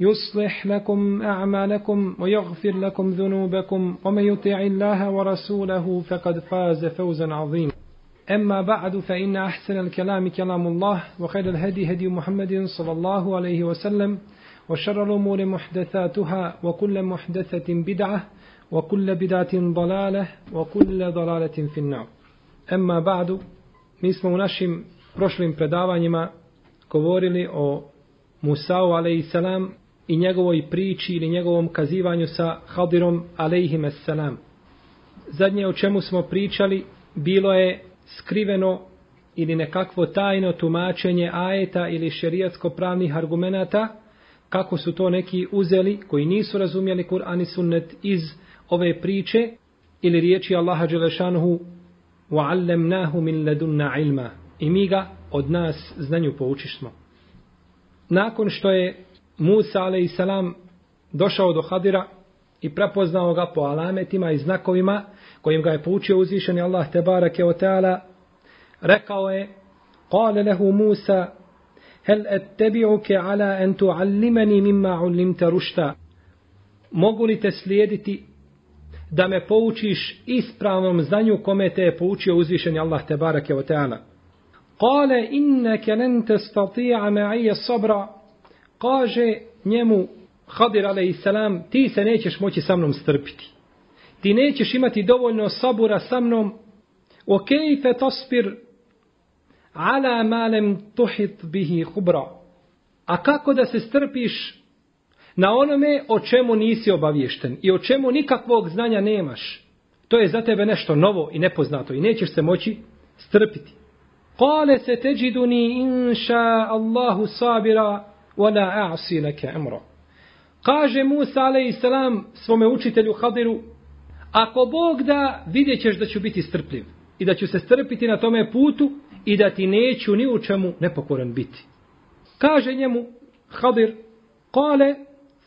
يصلح لكم أعمالكم ويغفر لكم ذنوبكم ومن يطع الله ورسوله فقد فاز فوزا عظيما أما بعد فإن أحسن الكلام كلام الله وخير الهدي هدي محمد صلى الله عليه وسلم وشر الأمور محدثاتها وكل محدثة بدعة وكل بدعة ضلالة وكل ضلالة في النار أما بعد نسمع نشم prošlim predavanjima govorili o Musa alejhi selam i njegovoj priči ili njegovom kazivanju sa Hadirom alejhim selam. Zadnje o čemu smo pričali bilo je skriveno ili nekakvo tajno tumačenje ajeta ili šerijatsko pravnih argumenata kako su to neki uzeli koji nisu razumjeli Kur'an i Sunnet iz ove priče ili riječi Allaha dželešanuhu wa'allamnahu min ladunna ilma i mi ga od nas znanju poučišmo. Nakon što je Musa a.s. došao do Hadira i prepoznao ga po alametima i znakovima kojim ga je poučio uzvišeni Allah te barake o teala, rekao je, kale lehu Musa, hel et tebiuke ala en tu allimeni mimma ullimte rušta, mogu li te slijediti da me poučiš ispravnom znanju kome te je poučio uzvišeni Allah te barake o teala. Kale inneke nente stati'a me'ije sobra, kaže njemu Hadir a.s. ti se nećeš moći sa mnom strpiti. Ti nećeš imati dovoljno sabura sa mnom. O kejfe tospir ala malem tuhit bihi hubra. A kako da se strpiš na onome o čemu nisi obaviješten i o čemu nikakvog znanja nemaš. To je za tebe nešto novo i nepoznato i nećeš se moći strpiti. Kale se teđiduni inša Allahu sabira وَلَا أَعْصِي لَكَ أَمْرًا Kaže Musa a.s. svome učitelju Hadiru, ako Bog da, vidjet ćeš da ću biti strpljiv i da ću se strpiti na tome putu i da ti neću ni u čemu nepokoran biti. Kaže njemu Hadir, kale,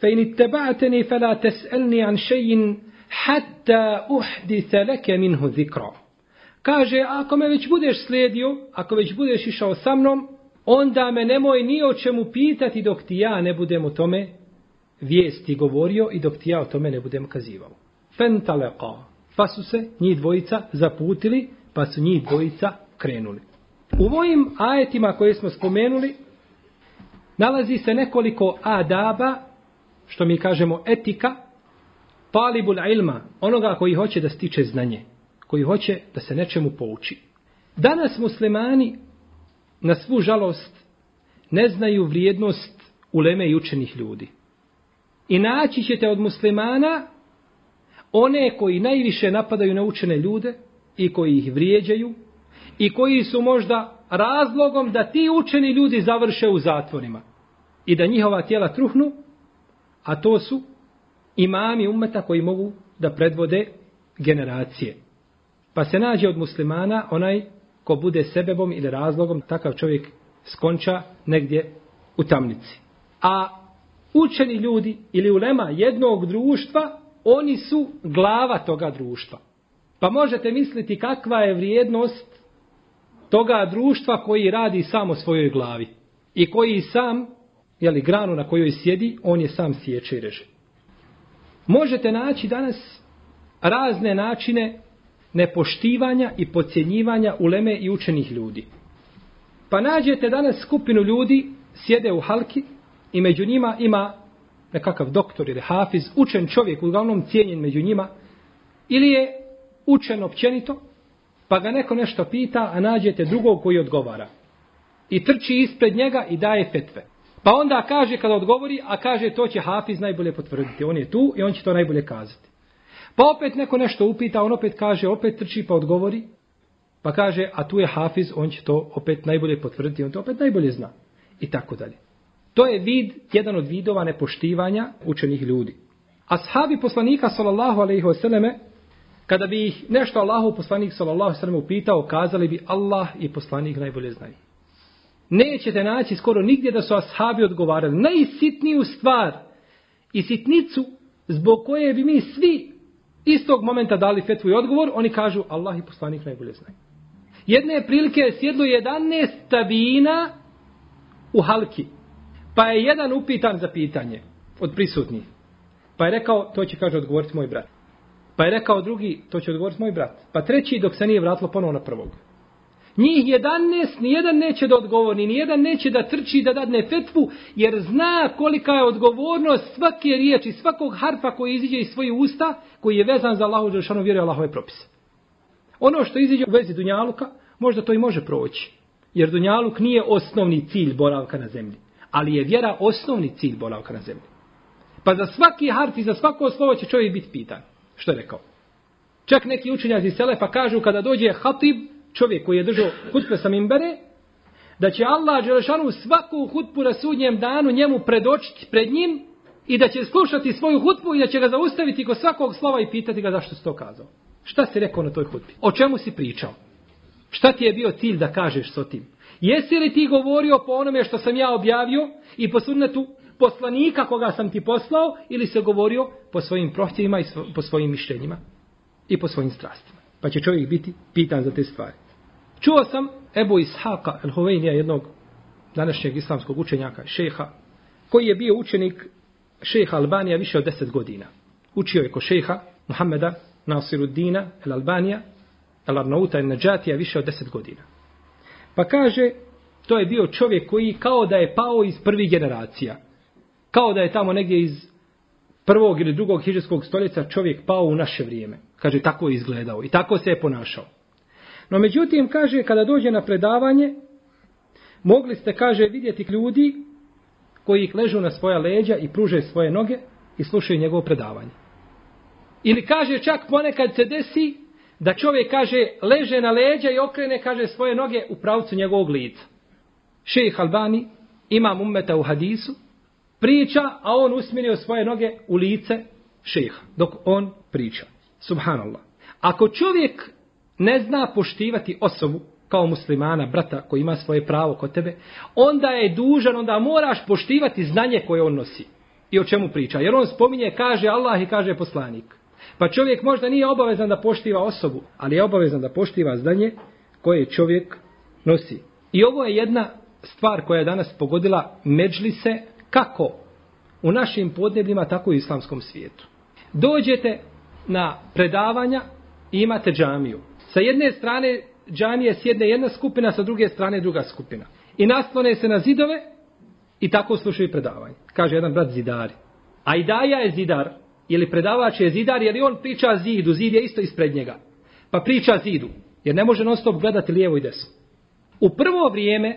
fe in ittebateni fe la tes'elni an še'in hatta uhdite leke minhu zikra. Kaže, ako me već budeš slijedio, ako već budeš išao sa mnom, onda me nemoj ni o čemu pitati dok ti ja ne budem o tome vijesti govorio i dok ti ja o tome ne budem kazivao. Fentaleqa. Pa su se njih dvojica zaputili, pa su njih dvojica krenuli. U mojim ajetima koje smo spomenuli, nalazi se nekoliko adaba, što mi kažemo etika, palibul ilma, onoga koji hoće da stiče znanje, koji hoće da se nečemu pouči. Danas muslimani na svu žalost, ne znaju vrijednost uleme i učenih ljudi. I naći ćete od muslimana one koji najviše napadaju na učene ljude i koji ih vrijeđaju i koji su možda razlogom da ti učeni ljudi završe u zatvorima i da njihova tijela truhnu, a to su imami umeta koji mogu da predvode generacije. Pa se nađe od muslimana onaj ko bude sebebom ili razlogom, takav čovjek skonča negdje u tamnici. A učeni ljudi ili ulema jednog društva, oni su glava toga društva. Pa možete misliti kakva je vrijednost toga društva koji radi samo svojoj glavi i koji sam, jeli granu na kojoj sjedi, on je sam sjeće i reže. Možete naći danas razne načine nepoštivanja i pocijenjivanja uleme i učenih ljudi. Pa nađete danas skupinu ljudi, sjede u halki i među njima ima nekakav doktor ili hafiz, učen čovjek, uglavnom cijenjen među njima, ili je učen općenito, pa ga neko nešto pita, a nađete drugog koji odgovara. I trči ispred njega i daje fetve. Pa onda kaže kada odgovori, a kaže to će hafiz najbolje potvrditi. On je tu i on će to najbolje kazati. Pa opet neko nešto upita, on opet kaže, opet trči pa odgovori, pa kaže, a tu je Hafiz, on će to opet najbolje potvrditi, on to opet najbolje zna. I tako dalje. To je vid, jedan od vidova nepoštivanja učenih ljudi. Ashabi poslanika, sallallahu alaihi wasallam, kada bi ih nešto Allahu poslanik, sallallahu alaihi wasallam, upitao, kazali bi Allah i poslanik najbolje znaju. Nećete naći skoro nigdje da su ashabi odgovarali. Najsitniju stvar i sitnicu zbog koje bi mi svi tog momenta dali fetvu i odgovor, oni kažu Allah i poslanik najbolje znaju. Jedne prilike je sjedlo 11 tabina u halki. Pa je jedan upitan za pitanje od prisutnih. Pa je rekao, to će kaže odgovoriti moj brat. Pa je rekao drugi, to će odgovoriti moj brat. Pa treći, dok se nije vratilo ponovo na prvog. Njih jedanest, nijedan neće da odgovori, nijedan neće da trči da dadne fetvu, jer zna kolika je odgovornost svake riječi, svakog harfa koji iziđe iz svojih usta, koji je vezan za Allahu Đelšanu, vjeruje Allahove propise. Ono što iziđe u vezi Dunjaluka, možda to i može proći. Jer Dunjaluk nije osnovni cilj boravka na zemlji. Ali je vjera osnovni cilj boravka na zemlji. Pa za svaki harf i za svako slovo će čovjek biti pitan. Što je rekao? Čak neki učenjaci iz Selefa kažu kada dođe Hatib, čovjek koji je držao hutbe sa mimbere, da će Allah Đelešanu svaku hutbu na sudnjem danu njemu predočiti pred njim i da će slušati svoju hutbu i da će ga zaustaviti kod svakog slova i pitati ga zašto si to kazao. Šta si rekao na toj hutbi? O čemu si pričao? Šta ti je bio cilj da kažeš s tim? Jesi li ti govorio po onome što sam ja objavio i po sunnetu poslanika koga sam ti poslao ili se govorio po svojim prohtjevima i po svojim mišljenjima i po svojim strastima? Pa će čovjek biti pitan za te stvari. Čuo sam Ebu Ishaqa el-Huvejnija, jednog današnjeg islamskog učenjaka, šeha, koji je bio učenik šeha Albanija više od deset godina. Učio je ko šeha Muhammeda Nasiruddina el-Albanija, el-Arnauta el-Najatija više od deset godina. Pa kaže, to je bio čovjek koji kao da je pao iz prvih generacija. Kao da je tamo negdje iz prvog ili drugog hiđarskog stoljeca čovjek pao u naše vrijeme. Kaže, tako je izgledao i tako se je ponašao. No međutim, kaže, kada dođe na predavanje, mogli ste, kaže, vidjeti ljudi koji ih ležu na svoja leđa i pruže svoje noge i slušaju njegovo predavanje. Ili kaže, čak ponekad se desi da čovjek, kaže, leže na leđa i okrene, kaže, svoje noge u pravcu njegovog lica. Šejh Albani, imam ummeta u hadisu, priča, a on usmirio svoje noge u lice šeha, dok on priča. Subhanallah. Ako čovjek ne zna poštivati osobu kao muslimana, brata koji ima svoje pravo kod tebe, onda je dužan, onda moraš poštivati znanje koje on nosi i o čemu priča. Jer on spominje, kaže Allah i kaže poslanik. Pa čovjek možda nije obavezan da poštiva osobu, ali je obavezan da poštiva znanje koje čovjek nosi. I ovo je jedna stvar koja je danas pogodila međlise kako u našim podnebljima, tako i u islamskom svijetu. Dođete na predavanja i imate džamiju. Sa jedne strane džanije sjedne jedna skupina, sa druge strane druga skupina. I naslone se na zidove i tako slušaju predavanje. Kaže jedan brat zidari. A i daja je zidar, ili predavač je zidar, jer on priča zidu, zid je isto ispred njega. Pa priča zidu, jer ne može non stop gledati lijevo i desno. U prvo vrijeme,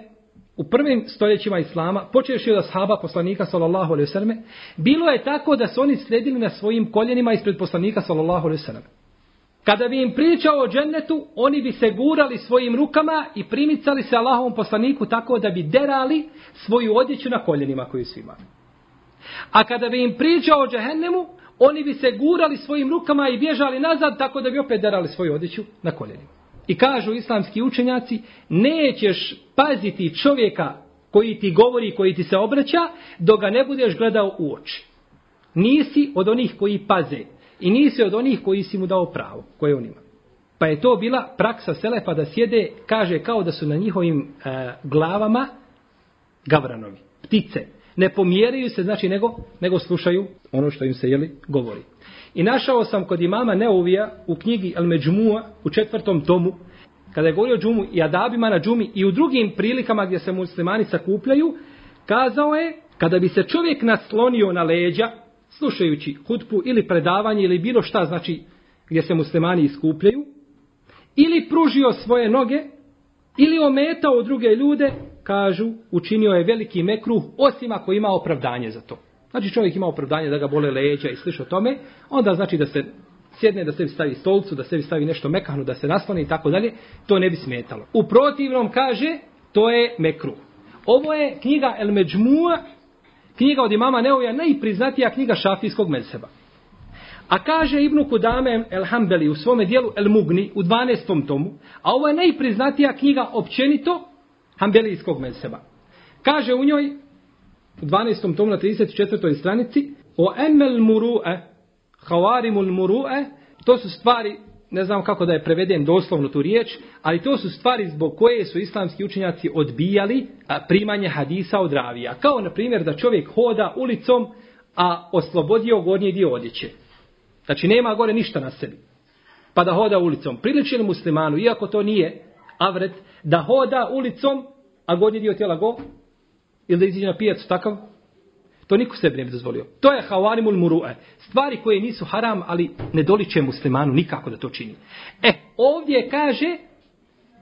u prvim stoljećima Islama, počeš je od ashaba poslanika sallallahu alaihi sallam, bilo je tako da su oni sledili na svojim koljenima ispred poslanika sallallahu alaihi sallam. Kada bi im pričao o džennetu, oni bi se gurali svojim rukama i primicali se Allahovom poslaniku tako da bi derali svoju odjeću na koljenima koju su imali. A kada bi im pričao o džehennemu, oni bi se gurali svojim rukama i bježali nazad tako da bi opet derali svoju odjeću na koljenima. I kažu islamski učenjaci, nećeš paziti čovjeka koji ti govori, koji ti se obraća, dok ga ne budeš gledao u oči. Nisi od onih koji paze, I nisi od onih koji si mu dao pravo, koje on ima. Pa je to bila praksa Selefa da sjede, kaže kao da su na njihovim e, glavama gavranovi, ptice. Ne pomjeraju se, znači, nego, nego slušaju ono što im se, jeli, govori. I našao sam kod imama Neuvija u knjigi El Međmua u četvrtom tomu, kada je govorio džumu i adabima na džumi i u drugim prilikama gdje se muslimani sakupljaju, kazao je, kada bi se čovjek naslonio na leđa, slušajući hutbu ili predavanje ili bilo šta, znači gdje se muslimani iskupljaju, ili pružio svoje noge, ili ometao druge ljude, kažu, učinio je veliki mekruh, osim ako ima opravdanje za to. Znači čovjek ima opravdanje da ga bole leđa i sliša tome, onda znači da se sjedne, da sebi stavi stolcu, da sebi stavi nešto mekahnu, da se nastane i tako dalje, to ne bi smetalo. U protivnom kaže, to je mekruh. Ovo je knjiga El Međmua Knjiga od imama Neuja je najpriznatija knjiga šafijskog medseba. A kaže Ibnu Kudame El Hambeli u svome dijelu El Mugni u 12. tomu, a ovo je najpriznatija knjiga općenito Hambelijskog medseba. Kaže u njoj u 12. tomu na 34. stranici o emel muru'e, havarimul muru'e, to su stvari ne znam kako da je prevedem doslovno tu riječ, ali to su stvari zbog koje su islamski učenjaci odbijali primanje hadisa od ravija. Kao na primjer da čovjek hoda ulicom, a oslobodio gornji dio odjeće. Znači nema gore ništa na sebi. Pa da hoda ulicom. Priličen muslimanu, iako to nije avret, da hoda ulicom, a gornji dio tijela go, ili da iziđe na pijacu takav, To niko sebi ne bi dozvolio. To je havarimul murue. Stvari koje nisu haram, ali ne doliče muslimanu nikako da to čini. E, ovdje kaže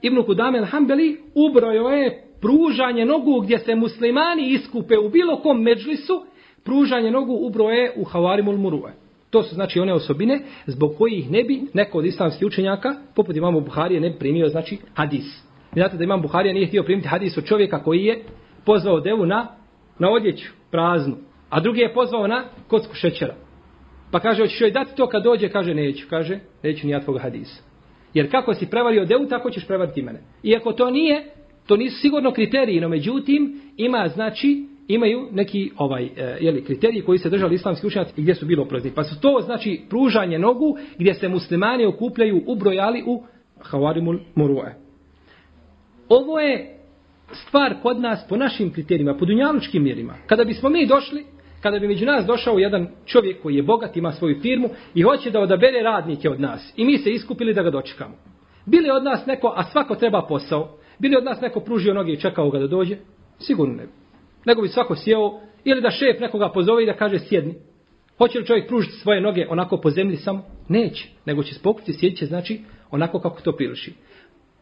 Ibn Kudame al-Hambeli ubrojo je pružanje nogu gdje se muslimani iskupe u bilo kom međlisu, pružanje nogu ubroje u havarimul murue. To su znači one osobine zbog kojih ne bi neko od islamskih učenjaka, poput imamo Buharije, ne bi primio znači hadis. Znate da imam Buharija nije htio primiti hadis od čovjeka koji je pozvao devu na, na odjeću praznu. A drugi je pozvao na kocku šećera. Pa kaže, hoćeš joj dati to kad dođe? Kaže, neću. Kaže, neću ni ja tvog hadisa. Jer kako si prevario devu, tako ćeš prevariti mene. Iako to nije, to nisu sigurno kriteriji, no međutim, ima znači, imaju neki ovaj e, jeli, kriteriji koji se držali islamski učenjaci i gdje su bilo oprezni. Pa su to znači pružanje nogu gdje se muslimani okupljaju ubrojali u Havarimul Murue. Ovo je stvar kod nas po našim kriterijima, po dunjalučkim mjerima. Kada bismo mi došli, kada bi među nas došao jedan čovjek koji je bogat, ima svoju firmu i hoće da odabere radnike od nas i mi se iskupili da ga dočekamo. Bili od nas neko, a svako treba posao, bili od nas neko pružio noge i čekao ga da dođe? Sigurno ne. Nego bi svako sjeo ili da šef nekoga pozove i da kaže sjedni. Hoće li čovjek pružiti svoje noge onako po zemlji samo? Neće. Nego će spokuti sjedit će znači onako kako to priliši.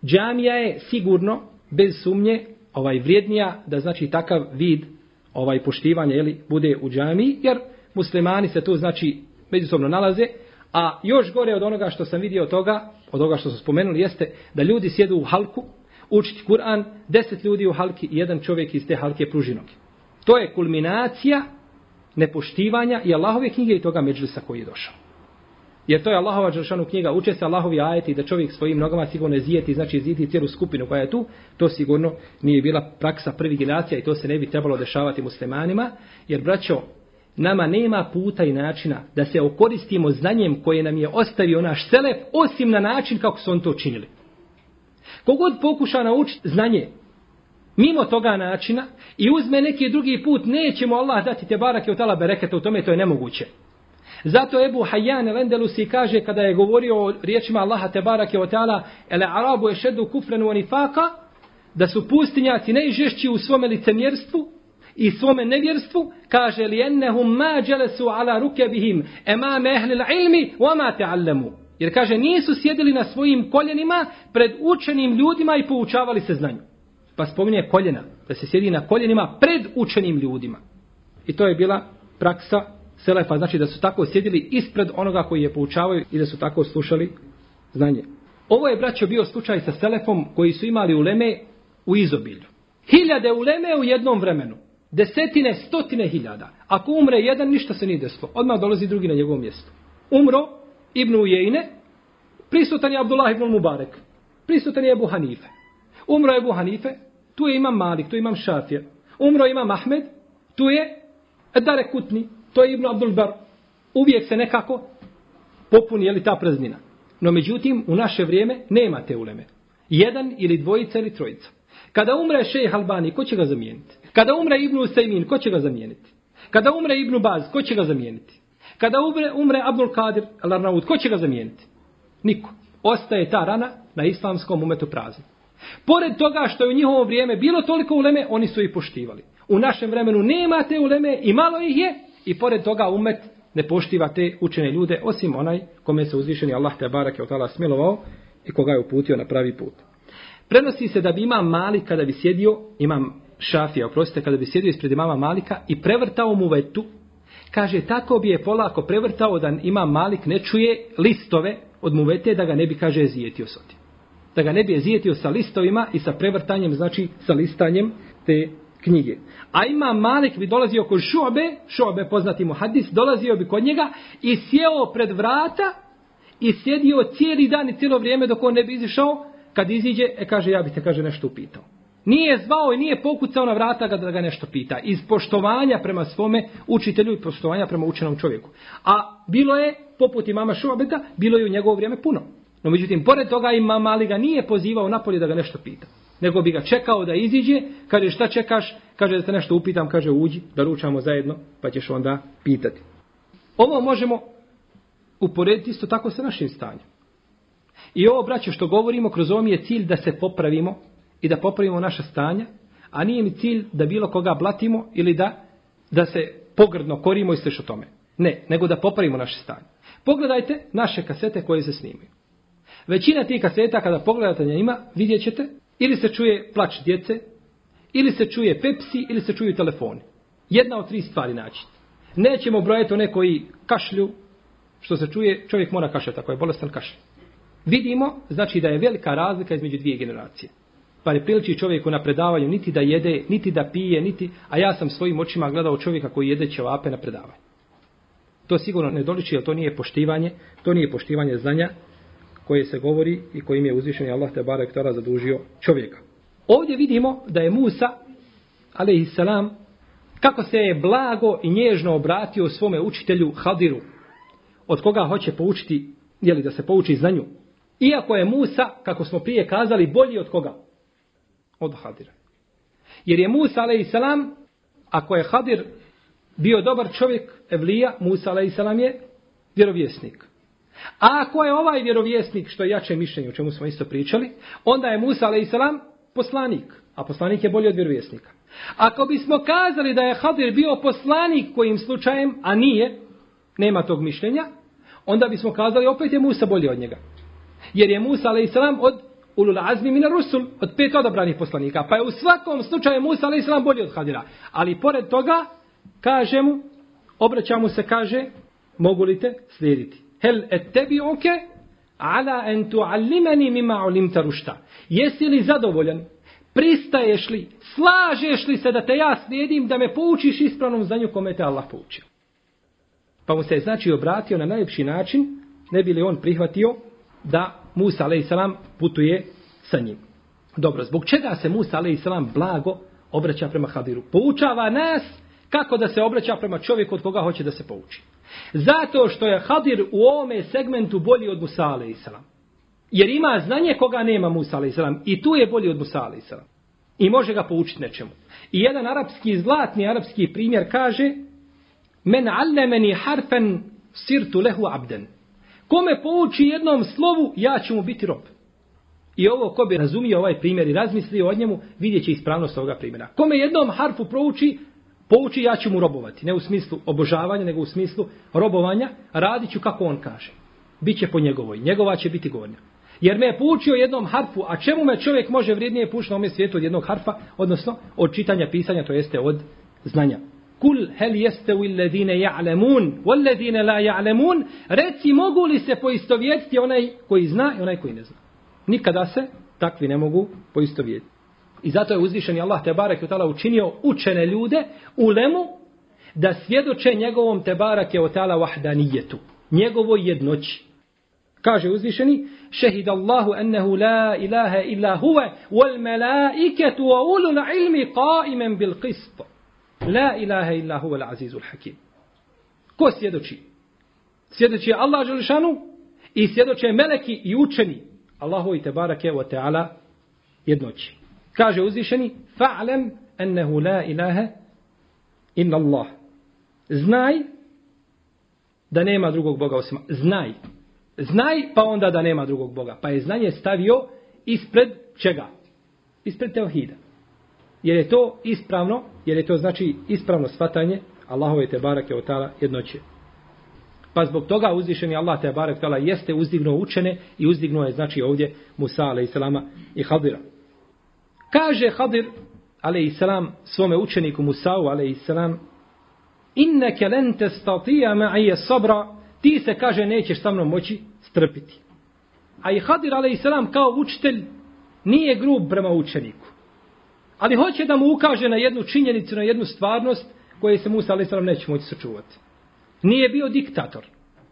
Džamija je sigurno bez sumnje ovaj vrijednija da znači takav vid ovaj poštivanja jeli, bude u džamiji, jer muslimani se tu znači međusobno nalaze, a još gore od onoga što sam vidio toga, od toga što sam spomenuli, jeste da ljudi sjedu u halku, učiti Kur'an, deset ljudi u halki i jedan čovjek iz te halke pruži noge. To je kulminacija nepoštivanja i Allahove knjige i toga međusa koji je došao. Jer to je Allahova Đeršanu knjiga, uče se Allahovi ajeti da čovjek svojim nogama sigurno zijeti, znači zijeti cijelu skupinu koja je tu, to sigurno nije bila praksa prvih generacija i to se ne bi trebalo dešavati muslimanima, jer braćo, nama nema puta i načina da se okoristimo znanjem koje nam je ostavio naš selef, osim na način kako su on to činili. Kogod pokuša naučiti znanje mimo toga načina i uzme neki drugi put, nećemo Allah dati te barake u tala bereketa u tome, to je nemoguće. Zato Ebu Hayyan el-Endelusi kaže kada je govorio o riječima Allaha te barake o ta'ala ele arabu je šedu kufrenu onifaka da su pustinjaci najžešći u svome licemjerstvu i svome nevjerstvu kaže li ennehum ma su ala ruke bihim emame ehlil ilmi wa ma ta'allamu jer kaže nisu sjedili na svojim koljenima pred učenim ljudima i poučavali se znanju pa spominje koljena da se sjedi na koljenima pred učenim ljudima i to je bila praksa Selefa, znači da su tako sjedili ispred onoga koji je poučavaju i da su tako slušali znanje. Ovo je, braćo, bio slučaj sa Selefom koji su imali uleme u izobilju. Hiljade uleme u jednom vremenu. Desetine, stotine hiljada. Ako umre jedan, ništa se nije desilo. Odmah dolazi drugi na njegovo mjesto. Umro Ibnu Ujejne, prisutan je Abdullah ibn Mubarek, prisutan je Ebu Hanife. Umro Ebu Hanife, tu je imam Malik, tu je imam Šafija. Umro imam Ahmed, tu je Dare Kutni, To je Ibn Abdul Bar. Uvijek se nekako popuni, jeli, ta praznina. No, međutim, u naše vrijeme nema te uleme. Jedan ili dvojica ili trojica. Kada umre šejh Albani, ko će ga zamijeniti? Kada umre Ibn Usaimin, ko će ga zamijeniti? Kada umre Ibn Baz, ko će ga zamijeniti? Kada umre, umre Abdul Kadir Larnaud, ko će ga zamijeniti? Niko. Ostaje ta rana na islamskom umetu prazni. Pored toga što je u njihovo vrijeme bilo toliko uleme, oni su ih poštivali. U našem vremenu nema te uleme i malo ih je, I pored toga umet ne poštiva te učene ljude, osim onaj kome se uzvišeni Allah te barak je od Allah smilovao i koga je uputio na pravi put. Prenosi se da bi imam Malik kada bi sjedio, imam Šafija, oprostite, kada bi sjedio ispred imama Malika i prevrtao mu vetu, kaže, tako bi je polako prevrtao da ima Malik ne čuje listove od muvete da ga ne bi, kaže, zijetio s otim. Da ga ne bi je zijetio sa listovima i sa prevrtanjem, znači sa listanjem te knjige. A ima Malik bi dolazio kod Šuabe, Šuabe poznati mu hadis, dolazio bi kod njega i sjeo pred vrata i sjedio cijeli dan i cijelo vrijeme dok on ne bi izišao, kad iziđe, e kaže, ja bi te kaže nešto upitao. Nije zvao i nije pokucao na vrata ga da ga nešto pita. Iz poštovanja prema svome učitelju i poštovanja prema učenom čovjeku. A bilo je, poput imama Šuabeta, bilo je u njegovo vrijeme puno. No međutim, pored toga imam Malik ga nije pozivao napolje da ga nešto pitao nego bi ga čekao da iziđe, kaže šta čekaš, kaže da te nešto upitam, kaže uđi, da ručamo zajedno, pa ćeš onda pitati. Ovo možemo uporediti isto tako sa našim stanjem. I ovo, braće, što govorimo, kroz ovo mi je cilj da se popravimo i da popravimo naša stanja, a nije mi cilj da bilo koga blatimo ili da, da se pogrdno korimo i o tome. Ne, nego da popravimo naše stanje. Pogledajte naše kasete koje se snimaju. Većina tih kaseta, kada pogledate njima, vidjet ćete Ili se čuje plać djece, ili se čuje pepsi, ili se čuju telefoni. Jedna od tri stvari način. Nećemo brojati one koji kašlju, što se čuje, čovjek mora kašljati, ako je bolestan kašlj. Vidimo, znači da je velika razlika između dvije generacije. Pa ne priliči čovjeku na predavanju niti da jede, niti da pije, niti, a ja sam svojim očima gledao čovjeka koji jede ćevape na predavanju. To sigurno ne doliči, jer to nije poštivanje, to nije poštivanje znanja, koje se govori i kojim je uzvišeni Allah te barek tara zadužio čovjeka. Ovdje vidimo da je Musa, alaihissalam, kako se je blago i nježno obratio svome učitelju Hadiru, od koga hoće poučiti, jeli da se pouči znanju. Iako je Musa, kako smo prije kazali, bolji od koga? Od Hadira. Jer je Musa, alaihissalam, ako je Hadir bio dobar čovjek, Evlija, Musa, alaihissalam, je vjerovjesnik. A ako je ovaj vjerovjesnik, što je jače mišljenje, o čemu smo isto pričali, onda je Musa a.s. poslanik. A poslanik je bolji od vjerovjesnika. Ako bismo kazali da je Hadir bio poslanik kojim slučajem, a nije, nema tog mišljenja, onda bismo kazali opet je Musa bolji od njega. Jer je Musa a.s. od Ulul Azmi mina Rusul, od pet odabranih poslanika. Pa je u svakom slučaju Musa a.s. bolji od Hadira. Ali pored toga, kaže mu, obraća mu se, kaže, mogu li te slijediti? hel ettebi'uke ala en tu'allimani mima ulimta rušta. Jesi li zadovoljan? Pristaješ li? Slažeš li se da te ja slijedim da me poučiš ispravnom znanju kome te Allah poučio? Pa mu se je znači obratio na najljepši način, ne bi li on prihvatio da Musa a.s. putuje sa njim. Dobro, zbog čega se Musa a.s. blago obraća prema Hadiru? Poučava nas kako da se obraća prema čovjeku od koga hoće da se pouči. Zato što je Hadir u ovome segmentu bolji od Musa a.s. Jer ima znanje koga nema Musa a.s. I tu je bolji od Musa a.s. I može ga poučiti nečemu. I jedan arapski, zlatni arapski primjer kaže Men allemeni harfen sirtu lehu abden. Kome pouči jednom slovu, ja ću mu biti rob. I ovo, ko bi razumio ovaj primjer i razmislio o njemu, vidjet će ispravnost ovoga primjera. Kome jednom harfu prouči, pouči, ja ću mu robovati. Ne u smislu obožavanja, nego u smislu robovanja. Radit ću kako on kaže. Biće po njegovoj. Njegova će biti gornja. Jer me je poučio jednom harfu, a čemu me čovjek može vrijednije pušiti na ome svijetu od jednog harfa, odnosno od čitanja pisanja, to jeste od znanja. Kul hel jeste u illedine ja'lemun, u illedine la ja'lemun, reci mogu li se poistovjetiti onaj koji zna i onaj koji ne zna. Nikada se takvi ne mogu poistovjetiti. I zato je uzvišen Allah Tebarak je Otala učinio učene ljude u lemu da svjedoče njegovom Tebarak je Otala vahdanijetu, njegovoj jednoći. Kaže uzvišeni, šehid Allahu ennehu la ilaha illa huve, wal melaiketu wa ulul ilmi qaimen bil qisto. La ilaha illa huve la azizul hakim. Ko svjedoči? Svjedoči je Allah Želšanu i svjedoče meleki i učeni Allahu i Tebarak je Otala jednoći. Kaže uzvišeni, fa'lem ennehu la ilaha inna Allah. Znaj da nema drugog Boga osim Znaj. Znaj pa onda da nema drugog Boga. Pa je znanje stavio ispred čega? Ispred teohida. Jer je to ispravno, jer je to znači ispravno shvatanje Allahove te barake od tala jednoće. Pa zbog toga uzvišeni Allah te barake tala jeste uzdignuo učene i uzdignuo je znači ovdje Musa alaih i Hadira. Kaže Hadir, alaih salam, svome učeniku Musavu, alaih salam, inneke lente statija ma'ije sobra, ti se, kaže, nećeš sa mnom moći strpiti. A i Hadir, alaih salam, kao učitelj, nije grub prema učeniku. Ali hoće da mu ukaže na jednu činjenicu, na jednu stvarnost koje se Musa, alaih salam, neće moći sačuvati. Nije bio diktator.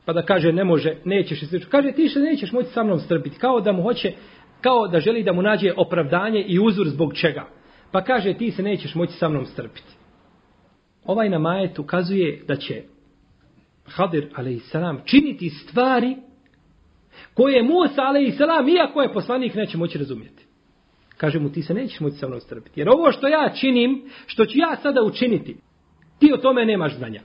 Pa da kaže, ne može, nećeš. Kaže, ti se nećeš moći sa mnom strpiti. Kao da mu hoće kao da želi da mu nađe opravdanje i uzor zbog čega. Pa kaže, ti se nećeš moći sa mnom strpiti. Ovaj namajet ukazuje da će Hadir a.s. činiti stvari koje Musa a.s. iako je poslanik neće moći razumjeti. Kaže mu, ti se nećeš moći sa mnom strpiti. Jer ovo što ja činim, što ću ja sada učiniti, ti o tome nemaš znanja.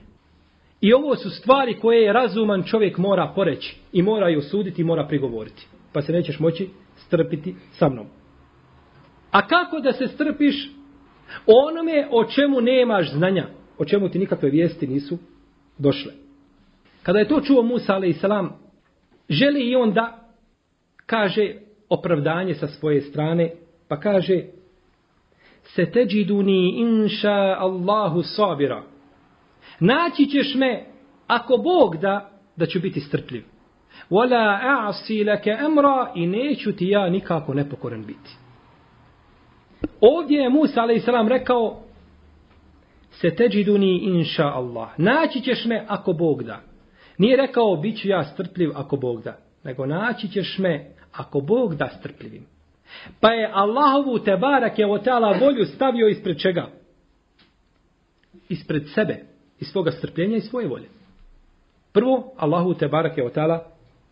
I ovo su stvari koje je razuman čovjek mora poreći i mora ju suditi i mora prigovoriti. Pa se nećeš moći strpiti sa mnom. A kako da se strpiš onome o čemu nemaš znanja, o čemu ti nikakve vijesti nisu došle. Kada je to čuo Musa a.s. želi i on da kaže opravdanje sa svoje strane, pa kaže se teđiduni inša Allahu sabira. Naći ćeš me, ako Bog da, da ću biti strpljiv. وَلَا أَعْصِي لَكَ أَمْرَا I neću ti ja nikako nepokoren biti. Ovdje je Musa a.s. rekao se teđiduni inša Allah. Naći ćeš me ako Bog da. Nije rekao bit ću ja strpljiv ako Bog da. Nego naći ćeš me ako Bog da strpljivim. Pa je Allahovu te barak je o teala volju stavio ispred čega? Ispred sebe. Iz svoga strpljenja i svoje volje. Prvo, Allahu te barak je o teala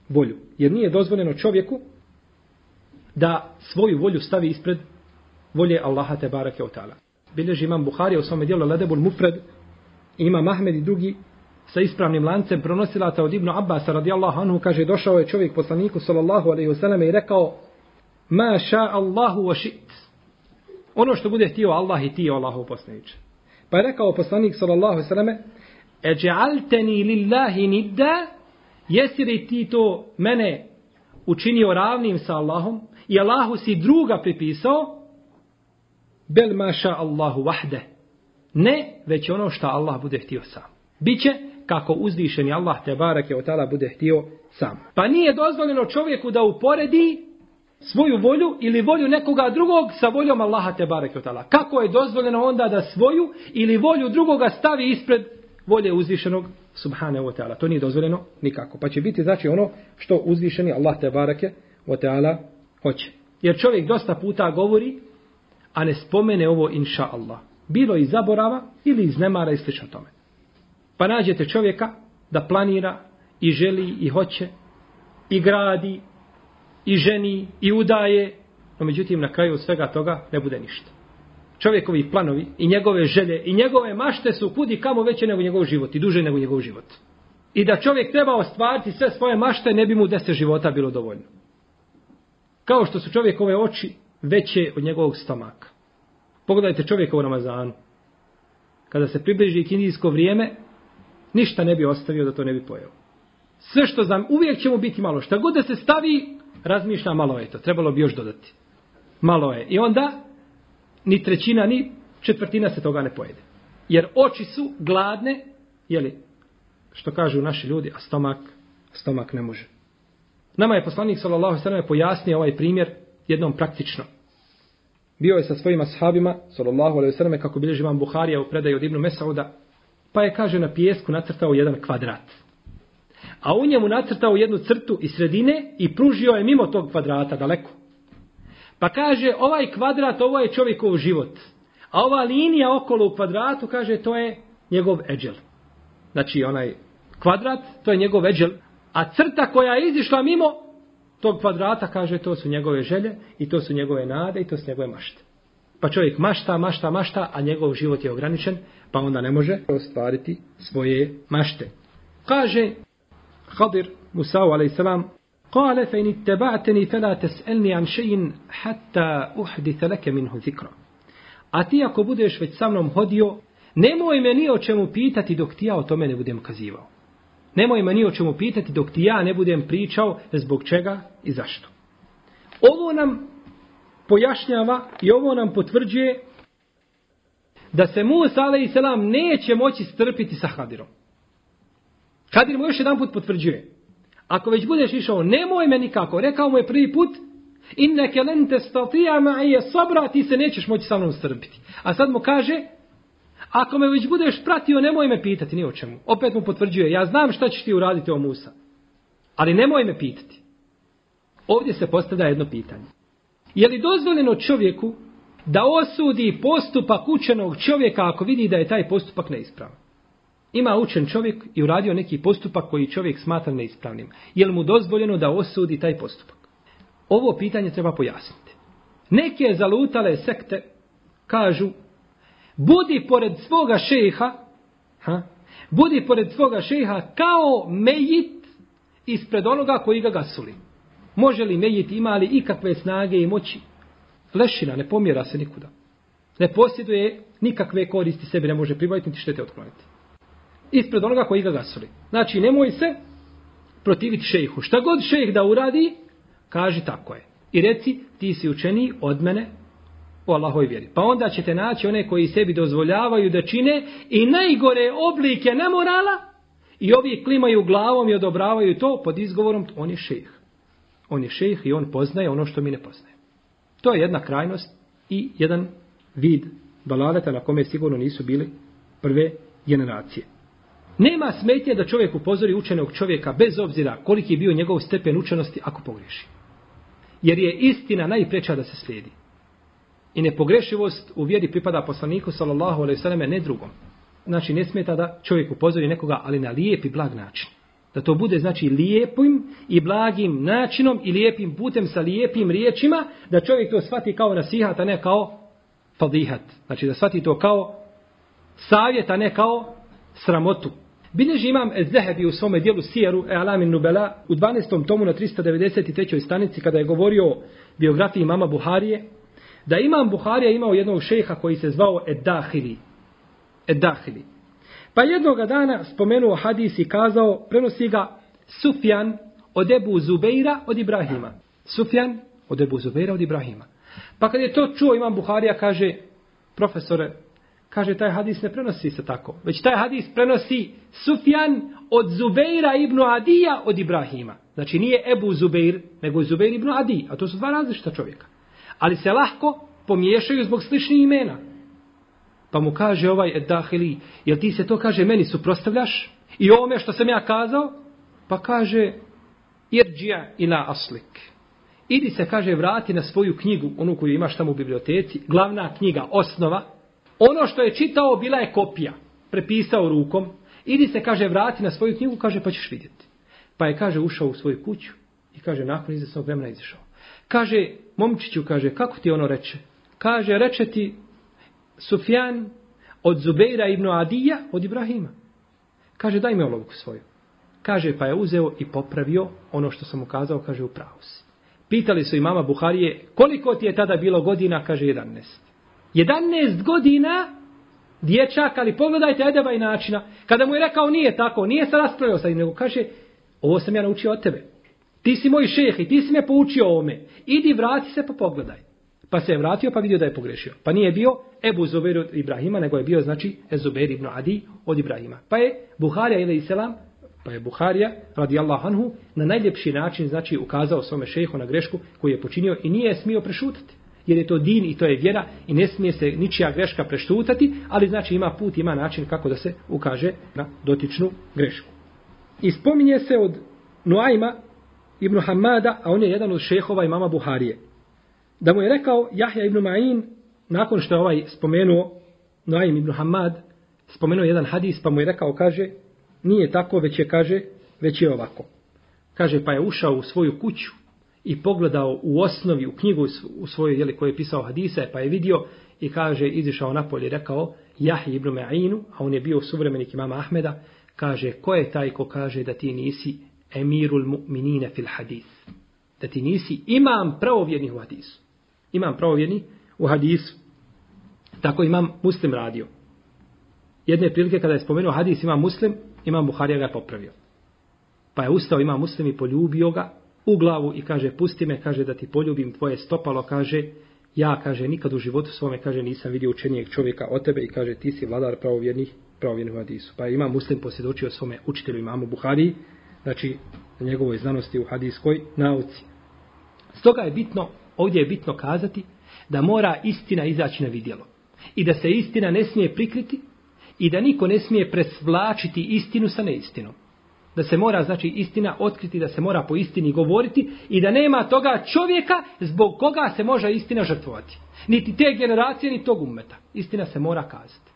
volju. Jer nije dozvoljeno čovjeku da svoju volju stavi ispred volje Allaha te barake o ta'ala. Bileži imam Buhari u svom dijelu Ladebul Mufred i ima Mahmed i drugi sa ispravnim lancem pronosila ta od Ibnu Abbas radijallahu anhu kaže došao je čovjek poslaniku sallallahu alaihi wasallam i rekao ma ša Allahu wa šit ono što bude htio Allah i ti je Allahu poslaniče. Pa je rekao poslanik sallallahu alaihi wasallam e dja'alteni lillahi nidda jesi li ti to mene učinio ravnim sa Allahom i Allahu si druga pripisao, bel maša Allahu vahde. Ne, već ono što Allah bude htio sam. Biće kako uzvišeni Allah te barak je otala bude htio sam. Pa nije dozvoljeno čovjeku da uporedi svoju volju ili volju nekoga drugog sa voljom Allaha te barek Kako je dozvoljeno onda da svoju ili volju drugoga stavi ispred volje uzvišenog subhane wa ta'ala. To nije dozvoljeno nikako. Pa će biti znači ono što uzvišeni Allah te barake wa ta'ala hoće. Jer čovjek dosta puta govori, a ne spomene ovo inša Allah. Bilo iz zaborava ili iz nemara i slično tome. Pa nađete čovjeka da planira i želi i hoće i gradi i ženi i udaje, no međutim na kraju svega toga ne bude ništa čovjekovi planovi i njegove želje i njegove mašte su kudi kamo veće nego njegov život i duže nego njegov život. I da čovjek treba ostvariti sve svoje mašte, ne bi mu deset života bilo dovoljno. Kao što su čovjekove oči veće od njegovog stomaka. Pogledajte čovjeka u Ramazanu. Kada se približi kinijsko vrijeme, ništa ne bi ostavio da to ne bi pojeo. Sve što znam, uvijek će mu biti malo. Šta god da se stavi, razmišlja malo je to. Trebalo bi još dodati. Malo je. I onda, ni trećina, ni četvrtina se toga ne pojede. Jer oči su gladne, jeli, što kažu naši ljudi, a stomak, stomak ne može. Nama je poslanik s.a.v. pojasnio ovaj primjer jednom praktično. Bio je sa svojim ashabima, s.a.v. kako bilježi vam Buharija u predaju od Ibnu Mesauda, pa je, kaže, na pijesku nacrtao jedan kvadrat. A u njemu nacrtao jednu crtu iz sredine i pružio je mimo tog kvadrata daleko. Pa kaže, ovaj kvadrat, ovo je čovjekov život. A ova linija okolo u kvadratu, kaže, to je njegov eđel. Znači, onaj kvadrat, to je njegov eđel. A crta koja je izišla mimo tog kvadrata, kaže, to su njegove želje i to su njegove nade i to su njegove mašte. Pa čovjek mašta, mašta, mašta, a njegov život je ograničen, pa onda ne može ostvariti svoje mašte. Kaže Hadir Musa, alaih salam, قال فإن اتبعتني فلا تسألني عن شيء حتى أحدث لك منه ذكرا A ti ako budeš već sa mnom hodio, nemoj me ni o čemu pitati dok ti ja o tome ne budem kazivao. Nemoj me ni o čemu pitati dok ti ja ne budem pričao zbog čega i zašto. Ovo nam pojašnjava i ovo nam potvrđuje da se Musa alaihi selam neće moći strpiti sa Hadirom. Kadir mu još jedan put potvrđuje – Ako već budeš išao, nemoj me nikako. Rekao mu je prvi put, inne ke lente statija ma je sobra, ti se nećeš moći sa mnom strpiti. A sad mu kaže, ako me već budeš pratio, nemoj me pitati, ni o čemu. Opet mu potvrđuje, ja znam šta ćeš ti uraditi o Musa. Ali nemoj me pitati. Ovdje se postavlja jedno pitanje. Je li dozvoljeno čovjeku da osudi postupak učenog čovjeka ako vidi da je taj postupak neispravan? Ima učen čovjek i uradio neki postupak koji čovjek smatra neispravnim. Je li mu dozvoljeno da osudi taj postupak? Ovo pitanje treba pojasniti. Neke zalutale sekte kažu budi pored svoga šeha ha? budi pored svoga šeha kao mejit ispred onoga koji ga gasuli. Može li mejit ima li ikakve snage i moći? Lešina ne pomjera se nikuda. Ne posjeduje nikakve koristi sebi, ne može pribaviti niti štete otkloniti ispred onoga koji ga gasuli. Znači, nemoj se protiviti šejhu. Šta god šejh da uradi, kaži tako je. I reci, ti si učeniji od mene u Allahoj vjeri. Pa onda ćete naći one koji sebi dozvoljavaju da čine i najgore oblike nemorala i ovi klimaju glavom i odobravaju to pod izgovorom, on je šejh. On je šejh i on poznaje ono što mi ne poznaje. To je jedna krajnost i jedan vid balaleta na kome sigurno nisu bili prve generacije. Nema smetnje da čovjek upozori učenog čovjeka bez obzira koliki je bio njegov stepen učenosti ako pogriješi. Jer je istina najpreča da se slijedi. I nepogrešivost u vjeri pripada poslaniku sallallahu alejhi ve selleme ne drugom. Znači ne smeta da čovjek upozori nekoga, ali na lijep i blag način. Da to bude znači lijepim i blagim načinom i lijepim putem sa lijepim riječima, da čovjek to shvati kao nasihat, a ne kao fadihat. Znači da shvati to kao savjet, a ne kao sramotu. Bineš imam Ezehebi u svome dijelu Sijeru e Alamin Nubela u 12. tomu na 393. stanici kada je govorio o biografiji mama Buharije, da imam Buharija imao jednog šeha koji se zvao Edahili. Edahili. Pa jednoga dana spomenuo hadis i kazao, prenosi ga Sufjan od Ebu Zubeira od Ibrahima. Sufjan od Ebu Zubeira od Ibrahima. Pa kad je to čuo imam Buharija, kaže, profesore, kaže taj hadis ne prenosi se tako. Već taj hadis prenosi Sufjan od Zubeira ibn Adija od Ibrahima. Znači nije Ebu Zubeir, nego je Zubeir ibn Adi, a to su dva različita čovjeka. Ali se lahko pomiješaju zbog sličnih imena. Pa mu kaže ovaj Eddahili, jel ti se to kaže meni suprostavljaš? I ome što sam ja kazao? Pa kaže, irđija ina aslik. Idi se, kaže, vrati na svoju knjigu, onu koju imaš tamo u biblioteci, glavna knjiga, osnova, Ono što je čitao bila je kopija. Prepisao rukom. Idi se, kaže, vrati na svoju knjigu, kaže, pa ćeš vidjeti. Pa je, kaže, ušao u svoju kuću i, kaže, nakon izvjesnog vremena izišao. Kaže, momčiću, kaže, kako ti ono reče? Kaže, reče ti Sufjan od Zubeira ibn Adija od Ibrahima. Kaže, daj mi olovku svoju. Kaže, pa je uzeo i popravio ono što sam mu kazao, kaže, u pravu si. Pitali su i mama Buharije, koliko ti je tada bilo godina? Kaže, 11. 11 godina dječak, ali pogledajte Edeba i načina. Kada mu je rekao nije tako, nije se raspravio sa njim, nego kaže, ovo sam ja naučio od tebe. Ti si moj šeh i ti si me poučio ovome. Idi, vrati se pa pogledaj. Pa se je vratio pa vidio da je pogrešio. Pa nije bio Ebu Zuber od Ibrahima, nego je bio, znači, Ezuber ibn Adi od Ibrahima. Pa je Buharija, ili selam, pa je Buharija, radi Allahanhu, na najljepši način, znači, ukazao svome šehu na grešku koju je počinio i nije smio prešutati jer je to din i to je vjera i ne smije se ničija greška preštutati, ali znači ima put, ima način kako da se ukaže na dotičnu grešku. I spominje se od Nuajma ibn Hamada, a on je jedan od šehova i mama Buharije, da mu je rekao Jahja ibn Ma'in, nakon što je ovaj spomenuo Nuajm ibn Hamad, spomenuo jedan hadis, pa mu je rekao, kaže, nije tako, već je, kaže, već je ovako. Kaže, pa je ušao u svoju kuću, i pogledao u osnovi, u knjigu u svojoj jeli koji je pisao hadise, pa je vidio i kaže, izišao napolje, rekao, Jahi ibn Ma'inu, a on je bio suvremenik imama Ahmeda, kaže, ko je taj ko kaže da ti nisi emirul mu'minine fil hadis? Da ti nisi imam pravovjernih u hadisu. Imam pravovjerni u hadisu. Tako imam muslim radio. Jedne prilike kada je spomenuo hadis imam muslim, imam Buharija ga je popravio. Pa je ustao imam muslim i poljubio ga, u glavu i kaže pusti me, kaže da ti poljubim tvoje stopalo, kaže ja, kaže nikad u životu svome, kaže nisam vidio učenijeg čovjeka od tebe i kaže ti si vladar pravovjernih pravovjernih hadisu. Pa ima muslim posjedočio svome učitelju imamu Buhari, znači na njegovoj znanosti u hadiskoj nauci. Stoga je bitno, ovdje je bitno kazati da mora istina izaći na vidjelo i da se istina ne smije prikriti i da niko ne smije presvlačiti istinu sa neistinom da se mora znači istina otkriti, da se mora po istini govoriti i da nema toga čovjeka zbog koga se može istina žrtvovati. Niti te generacije, ni tog umeta. Istina se mora kazati.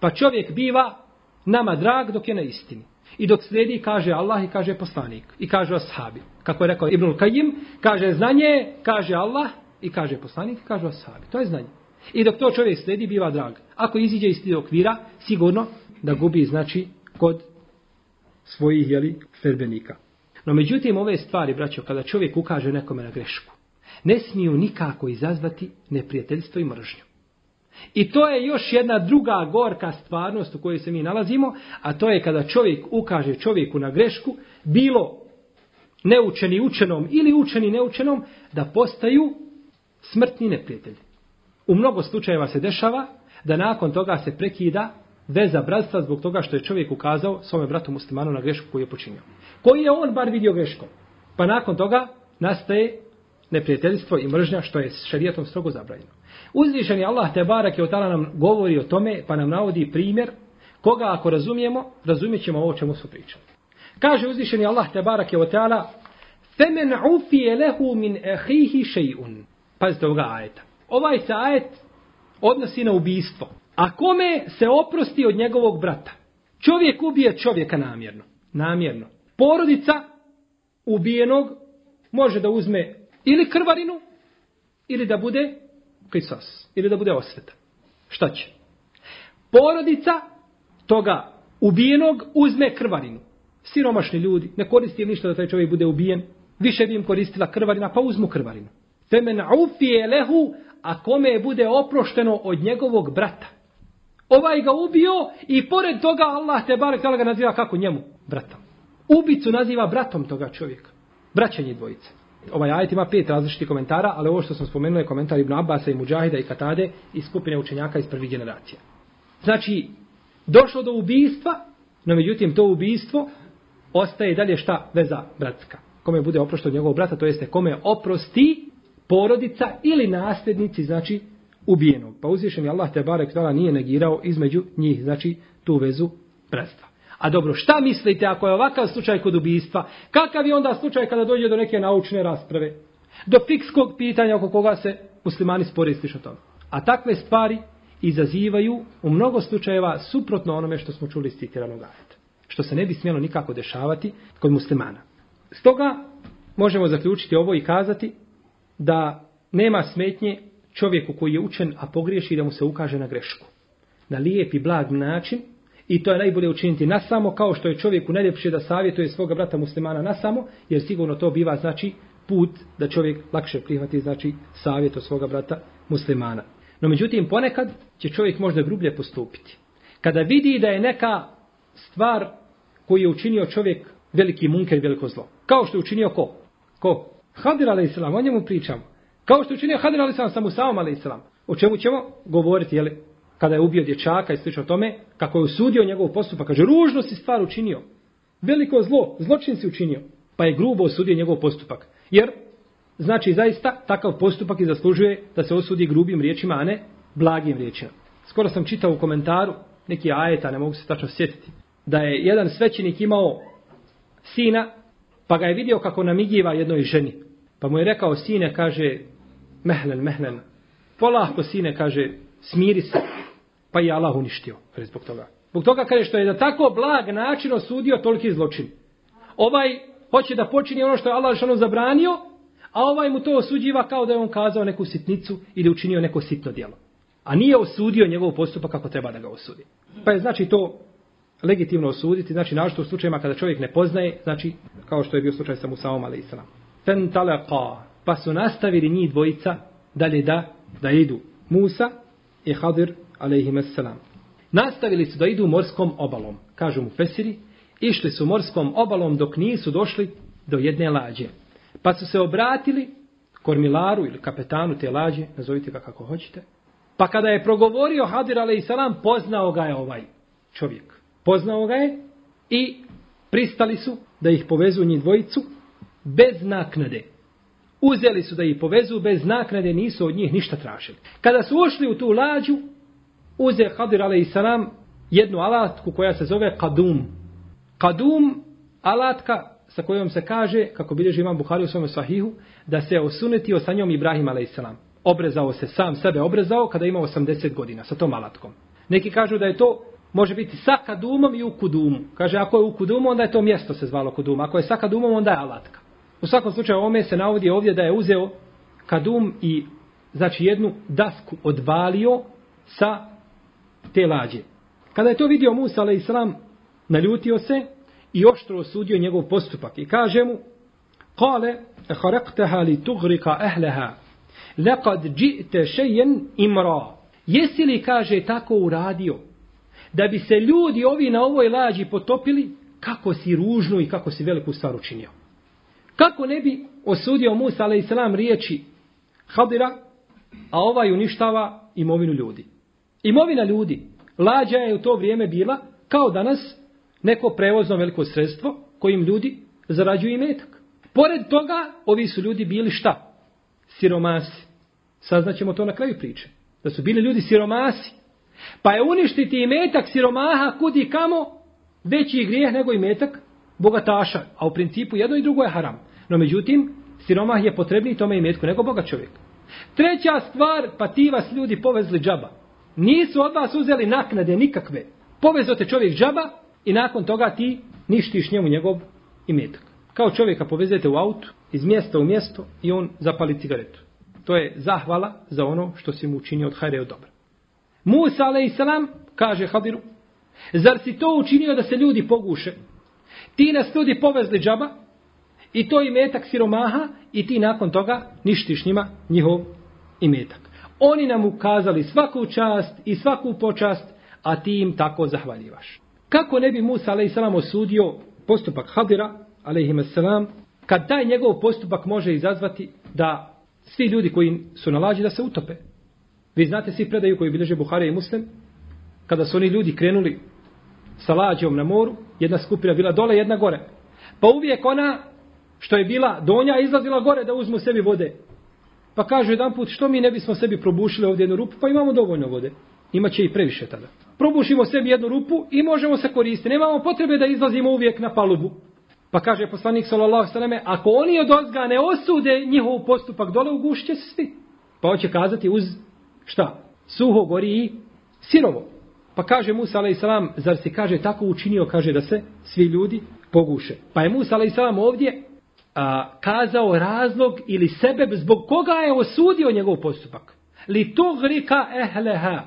Pa čovjek biva nama drag dok je na istini. I dok sledi, kaže Allah i kaže poslanik. I kaže ashabi. Kako je rekao Ibnul Kajim, kaže znanje, kaže Allah i kaže poslanik i kaže ashabi. To je znanje. I dok to čovjek sledi, biva drag. Ako iziđe iz tih okvira, sigurno da gubi, znači, kod svojih jeli, sredbenika. No međutim, ove stvari, braćo, kada čovjek ukaže nekome na grešku, ne smiju nikako izazvati neprijateljstvo i mržnju. I to je još jedna druga gorka stvarnost u kojoj se mi nalazimo, a to je kada čovjek ukaže čovjeku na grešku, bilo neučeni učenom ili učeni neučenom, da postaju smrtni neprijatelji. U mnogo slučajeva se dešava da nakon toga se prekida veza bratstva zbog toga što je čovjek ukazao svome bratu muslimanu na grešku koju je počinio. Koji je on bar vidio greškom? Pa nakon toga nastaje neprijateljstvo i mržnja što je šarijetom strogo zabranjeno. Uzvišeni Allah te barak je od nam govori o tome pa nam navodi primjer koga ako razumijemo, razumijet ćemo ovo čemu su pričali. Kaže uzvišeni Allah te barak je od tala Femen ufije lehu min ehihi še'un. Pazite ovoga ajeta. Ovaj se ajet odnosi na ubijstvo. A kome se oprosti od njegovog brata? Čovjek ubije čovjeka namjerno. Namjerno. Porodica ubijenog može da uzme ili krvarinu, ili da bude krisos, ili da bude osveta. Šta će? Porodica toga ubijenog uzme krvarinu. Siromašni ljudi, ne koristi im ništa da taj čovjek bude ubijen. Više bi im koristila krvarina, pa uzmu krvarinu. Femen ufije lehu, a kome je bude oprošteno od njegovog brata ovaj ga ubio i pored toga Allah te barek tala ga naziva kako njemu? Bratom. Ubicu naziva bratom toga čovjeka. Braćanje dvojice. Ovaj ajet ima pet različitih komentara, ali ovo što sam spomenuo je komentar Ibn Abasa i Mujahida i Katade i skupine učenjaka iz prvih generacija. Znači, došlo do ubijstva, no međutim to ubijstvo ostaje dalje šta veza bratska. Kome bude oprošto od njegovog brata, to jeste kome oprosti porodica ili nasljednici, znači ubijenog. Pa uzvišen je Allah te barek tala nije negirao između njih, znači tu vezu predstva. A dobro, šta mislite ako je ovakav slučaj kod ubijstva? Kakav je onda slučaj kada dođe do neke naučne rasprave? Do fikskog pitanja oko koga se muslimani sporisliš o tom. A takve stvari izazivaju u mnogo slučajeva suprotno onome što smo čuli iz citiranog ajeta. Što se ne bi smjelo nikako dešavati kod muslimana. Stoga možemo zaključiti ovo i kazati da nema smetnje čovjeku koji je učen, a pogriješi da mu se ukaže na grešku. Na lijep i blag način, i to je najbolje učiniti na samo, kao što je čovjeku najljepše da savjetuje svoga brata muslimana na samo, jer sigurno to biva znači put da čovjek lakše prihvati znači savjet od svoga brata muslimana. No međutim, ponekad će čovjek možda grublje postupiti. Kada vidi da je neka stvar koju je učinio čovjek veliki munker, veliko zlo. Kao što je učinio ko? Ko? Hadir alaihissalam, o njemu pričamo. Kao što učinio Hadir Ali Islam sa Musaom Ali Islam. O čemu ćemo govoriti, jel? Kada je ubio dječaka i slično tome, kako je usudio njegov postupak. Kaže, ružno si stvar učinio. Veliko zlo, zločin si učinio. Pa je grubo osudio njegov postupak. Jer, znači, zaista, takav postupak i zaslužuje da se osudi grubim riječima, a ne blagim riječima. Skoro sam čitao u komentaru, neki ajeta, ne mogu se tačno sjetiti, da je jedan svećenik imao sina, pa ga je vidio kako namigiva jednoj ženi. Pa mu je rekao, sine, kaže, mehlen, mehlen. Polahko sine, kaže, smiri se. Pa je Allah uništio, kaže, zbog toga. Zbog toga kaže što je da tako blag način osudio toliki zločin. Ovaj hoće da počini ono što je Allah što zabranio, a ovaj mu to osuđiva kao da je on kazao neku sitnicu ili učinio neko sitno djelo. A nije osudio njegov postupak kako treba da ga osudi. Pa je znači to legitimno osuditi, znači našto u slučajima kada čovjek ne poznaje, znači kao što je bio slučaj sa Musaom, ali i sa nam. Ten talaqa, pa su nastavili njih dvojica dalje da, da idu Musa i Hadir alaihim assalam. Nastavili su da idu morskom obalom, kažu mu Fesiri, išli su morskom obalom dok nisu došli do jedne lađe. Pa su se obratili kormilaru ili kapetanu te lađe, nazovite ga kako hoćete. Pa kada je progovorio Hadir a.s. poznao ga je ovaj čovjek. Poznao ga je i pristali su da ih povezu njih dvojicu bez naknade. Uzeli su da ih povezu bez naknade, nisu od njih ništa tražili. Kada su ušli u tu lađu, uze Hadir a.s. jednu alatku koja se zove Kadum. Kadum, alatka sa kojom se kaže, kako bilježi imam Buhari u svome sahihu, da se osunetio sa njom Ibrahim a.s. Obrezao se sam sebe, obrezao kada ima 80 godina sa tom alatkom. Neki kažu da je to može biti sa Kadumom i u Kudumu. Kaže, ako je u Kudumu, onda je to mjesto se zvalo Kudum. Ako je sa Kadumom, onda je alatka. U svakom slučaju ome se navodi ovdje da je uzeo kadum i znači jednu dasku odvalio sa te lađe. Kada je to vidio Musa ala islam, naljutio se i oštro osudio njegov postupak i kaže mu Kale, harektaha li tugrika ehleha, lekad džite šejen imra. Jesi li, kaže, tako uradio, da bi se ljudi ovi na ovoj lađi potopili, kako si ružnu i kako si veliku stvar učinio. Kako ne bi osudio Musa a.s. riječi Hadira, a ovaj uništava imovinu ljudi. Imovina ljudi, lađa je u to vrijeme bila, kao danas, neko prevozno veliko sredstvo kojim ljudi zarađuju i metak. Pored toga, ovi su ljudi bili šta? Siromasi. Saznaćemo to na kraju priče. Da su bili ljudi siromasi. Pa je uništiti i metak siromaha kudi kamo veći grijeh nego i metak bogataša, a u principu jedno i drugo je haram. No međutim, siromah je potrebniji tome i metku nego bogat čovjek. Treća stvar, pa ti vas ljudi povezli džaba. Nisu od vas uzeli naknade nikakve. Povezo te čovjek džaba i nakon toga ti ništiš njemu njegov i metak. Kao čovjeka povezete u auto, iz mjesta u mjesto i on zapali cigaretu. To je zahvala za ono što si mu učinio od hajre od dobra. Musa alaihissalam kaže Hadiru, zar si to učinio da se ljudi poguše? Ti nas ljudi povezli džaba i to i metak siromaha i ti nakon toga ništiš njima njihov i metak. Oni nam ukazali svaku čast i svaku počast, a ti im tako zahvaljivaš. Kako ne bi Musa a.s. osudio postupak Hadira a.s. kad taj njegov postupak može izazvati da svi ljudi koji su nalađi da se utope. Vi znate svi predaju koji bilježe Buhari i Muslim, kada su oni ljudi krenuli sa lađom na moru, Jedna skupina bila dole, jedna gore. Pa uvijek ona što je bila donja izlazila gore da uzmu sebi vode. Pa kažu jedan put što mi ne bismo sebi probušili ovdje jednu rupu, pa imamo dovoljno vode. Imaće i previše tada. Probušimo sebi jednu rupu i možemo se koristiti. Nemamo potrebe da izlazimo uvijek na palubu. Pa kaže poslanik sallallahu alejhi ako oni od ozga ne osude njihov postupak dole u gušće svi. Pa hoće kazati uz šta? Suho gori i sirovo. Pa kaže Musa alaih salam, zar si kaže tako učinio, kaže da se svi ljudi poguše. Pa je Musa alaih salam ovdje a, kazao razlog ili sebe zbog koga je osudio njegov postupak. Li to grika ehleha.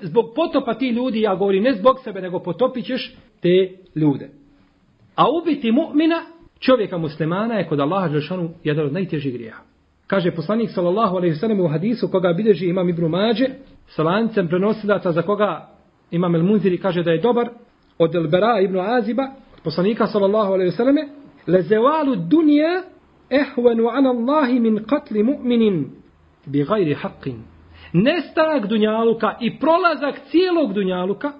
Zbog potopa ti ljudi, ja govorim ne zbog sebe, nego potopit ćeš te ljude. A ubiti mu'mina, čovjeka muslimana je kod Allaha Đelšanu jedan od najtežih grija. Kaže poslanik sallallahu alaihi sallam u hadisu koga bideži imam Ibn Mađe, sa lancem prenosilaca za koga Imam El Munziri kaže da je dobar od El Bera ibn Aziba, od poslanika sallallahu alaihi vseleme, le zevalu dunija ehvenu ana Allahi min katli mu'minin bi gajri haqin. Nestanak dunjaluka i prolazak cijelog dunjaluka,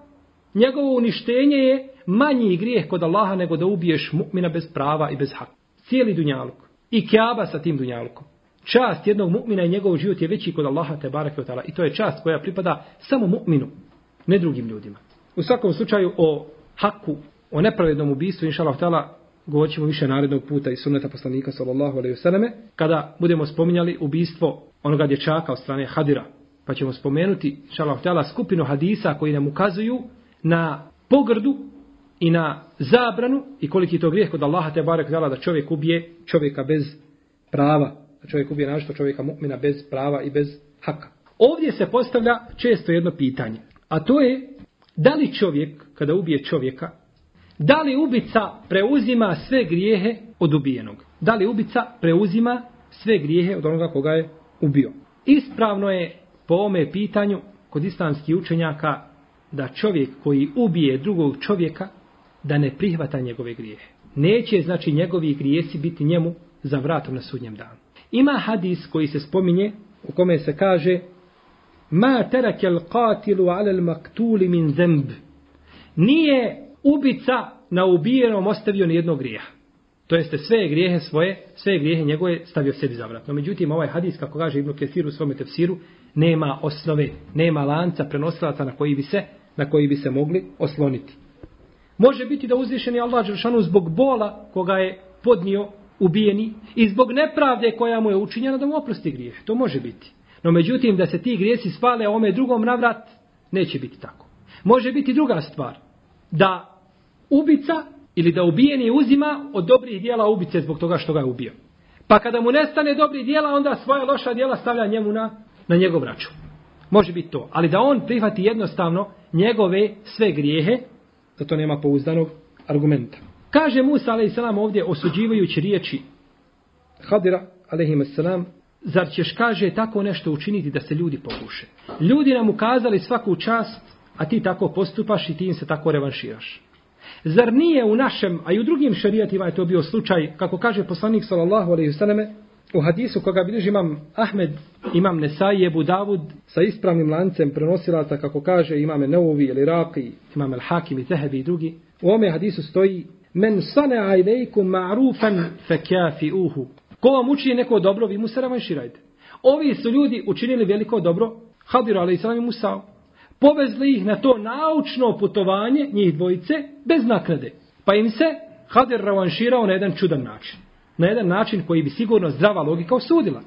njegovo uništenje je manji grijeh kod Allaha nego da ubiješ mu'mina bez prava i bez hak. Cijeli dunjaluk i kjaba sa tim dunjalukom. Čast jednog mu'mina i njegov život je veći kod Allaha te barake i to je čast koja pripada samo mu'minu ne drugim ljudima. U svakom slučaju o haku, o nepravednom ubistvu, inša Allah, govorit ćemo više narednog puta iz sunneta poslanika, sallallahu alaihi vseleme, kada budemo spominjali ubistvo onoga dječaka od strane Hadira. Pa ćemo spomenuti, inša Allah, skupinu hadisa koji nam ukazuju na pogrdu i na zabranu i koliki to grijeh kod Allaha te barek dala da čovjek ubije čovjeka bez prava, da čovjek ubije našto čovjeka mu'mina bez prava i bez haka. Ovdje se postavlja često jedno pitanje. A to je, da li čovjek, kada ubije čovjeka, da li ubica preuzima sve grijehe od ubijenog? Da li ubica preuzima sve grijehe od onoga koga je ubio? Ispravno je po ome pitanju kod islamskih učenjaka da čovjek koji ubije drugog čovjeka, da ne prihvata njegove grijehe. Neće, znači, njegovi grijesi biti njemu za vratom na sudnjem danu. Ima hadis koji se spominje, u kome se kaže ma terake al qatilu ala al maktuli min zemb. Nije ubica na ubijenom ostavio nijednog grijeha. To jeste sve grijehe svoje, sve grijehe njegove stavio sebi za vratno. Međutim, ovaj hadis, kako kaže Ibn Kesir u svome tefsiru, nema osnove, nema lanca prenosilaca na koji bi se, na koji bi se mogli osloniti. Može biti da uzvišeni Allah Đeršanu zbog bola koga je podnio ubijeni i zbog nepravde koja mu je učinjena da mu oprosti grijeh. To može biti. No međutim, da se ti grijesi spale ome drugom navrat, neće biti tako. Može biti druga stvar. Da ubica ili da ubijeni uzima od dobrih dijela ubice zbog toga što ga je ubio. Pa kada mu nestane dobrih dijela, onda svoja loša dijela stavlja njemu na, na njegov račun. Može biti to. Ali da on prihvati jednostavno njegove sve grijehe, da to nema pouzdanog argumenta. Kaže Musa alaihissalam ovdje osuđivajući riječi Hadira alaihissalam zar ćeš, kaže, tako nešto učiniti da se ljudi pokuše? Ljudi nam ukazali svaku čast, a ti tako postupaš i ti im se tako revanširaš. Zar nije u našem, a i u drugim šarijatima je to bio slučaj, kako kaže poslanik sallallahu alaihi sallame, u hadisu koga bilež imam Ahmed, imam Nesaj, Ebu Davud, sa ispravnim lancem prenosilaca, kako kaže imam Neuvi ili Raki, imam El Hakim i Tehebi i drugi, u ome hadisu stoji, men sane ajdejkum ma'rufan fe kjafi uhu, Ko vam učini neko dobro, vi mu se revanširajte. Ovi su ljudi učinili veliko dobro Hadiru alaih salam i Musao. Povezli ih na to naučno putovanje njih dvojice bez naknade. Pa im se Hadir revanširao na jedan čudan način. Na jedan način koji bi sigurno zdrava logika osudila.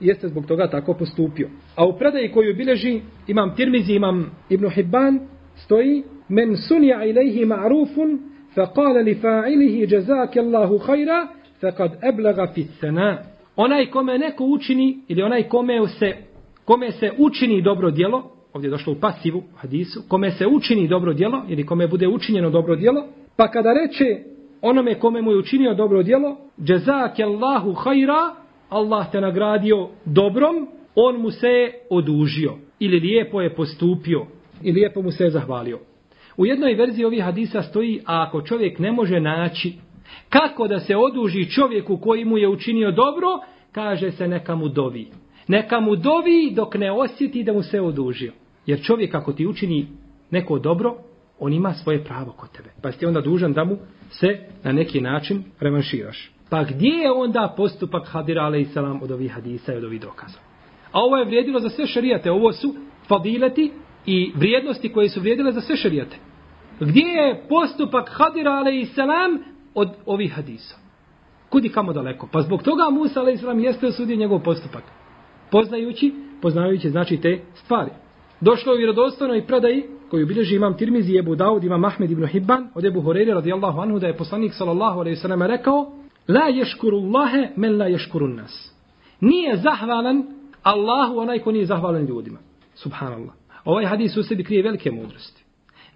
Jeste zbog toga tako postupio. A u predaji koju bileži imam Tirmizi, imam Ibn Hibban, stoji Men sunja ilaihi ma'rufun fa qala li fa'ilihi jazakallahu hajra fekad eblega fitsena. Onaj kome neko učini, ili onaj kome se, kome se učini dobro djelo, ovdje je došlo u pasivu hadisu, kome se učini dobro djelo, ili kome bude učinjeno dobro djelo, pa kada reče onome kome mu je učinio dobro djelo, džezak Allahu hajra, Allah te nagradio dobrom, on mu se je odužio, ili lijepo je postupio, ili lijepo mu se je zahvalio. U jednoj verziji ovih hadisa stoji, a ako čovjek ne može naći Kako da se oduži čovjeku koji mu je učinio dobro, kaže se neka mu dovi. Neka mu dovi dok ne osjeti da mu se odužio. Jer čovjek ako ti učini neko dobro, on ima svoje pravo kod tebe. Pa si onda dužan da mu se na neki način revanširaš. Pa gdje je onda postupak Hadira a.s. od ovih hadisa i od ovih dokaza? A ovo je vrijedilo za sve šarijate. Ovo su fadileti i vrijednosti koje su vrijedile za sve šarijate. Gdje je postupak Hadira a.s od ovih hadisa. Kudi kamo daleko. Pa zbog toga Musa a.s. jeste osudio njegov postupak. Poznajući, poznajući znači te stvari. Došlo je u vjerodostojnoj predaji koju bilježi imam Tirmizi, Ebu Daud, imam Mahmed ibn Hibban, od Ebu Horeira radijallahu anhu da je poslanik sallallahu alaihi sallam rekao La ješkurullahe men la ješkurun nas. Nije zahvalan Allahu onaj ko nije zahvalan ljudima. Subhanallah. Ovaj hadis u sebi krije velike mudrosti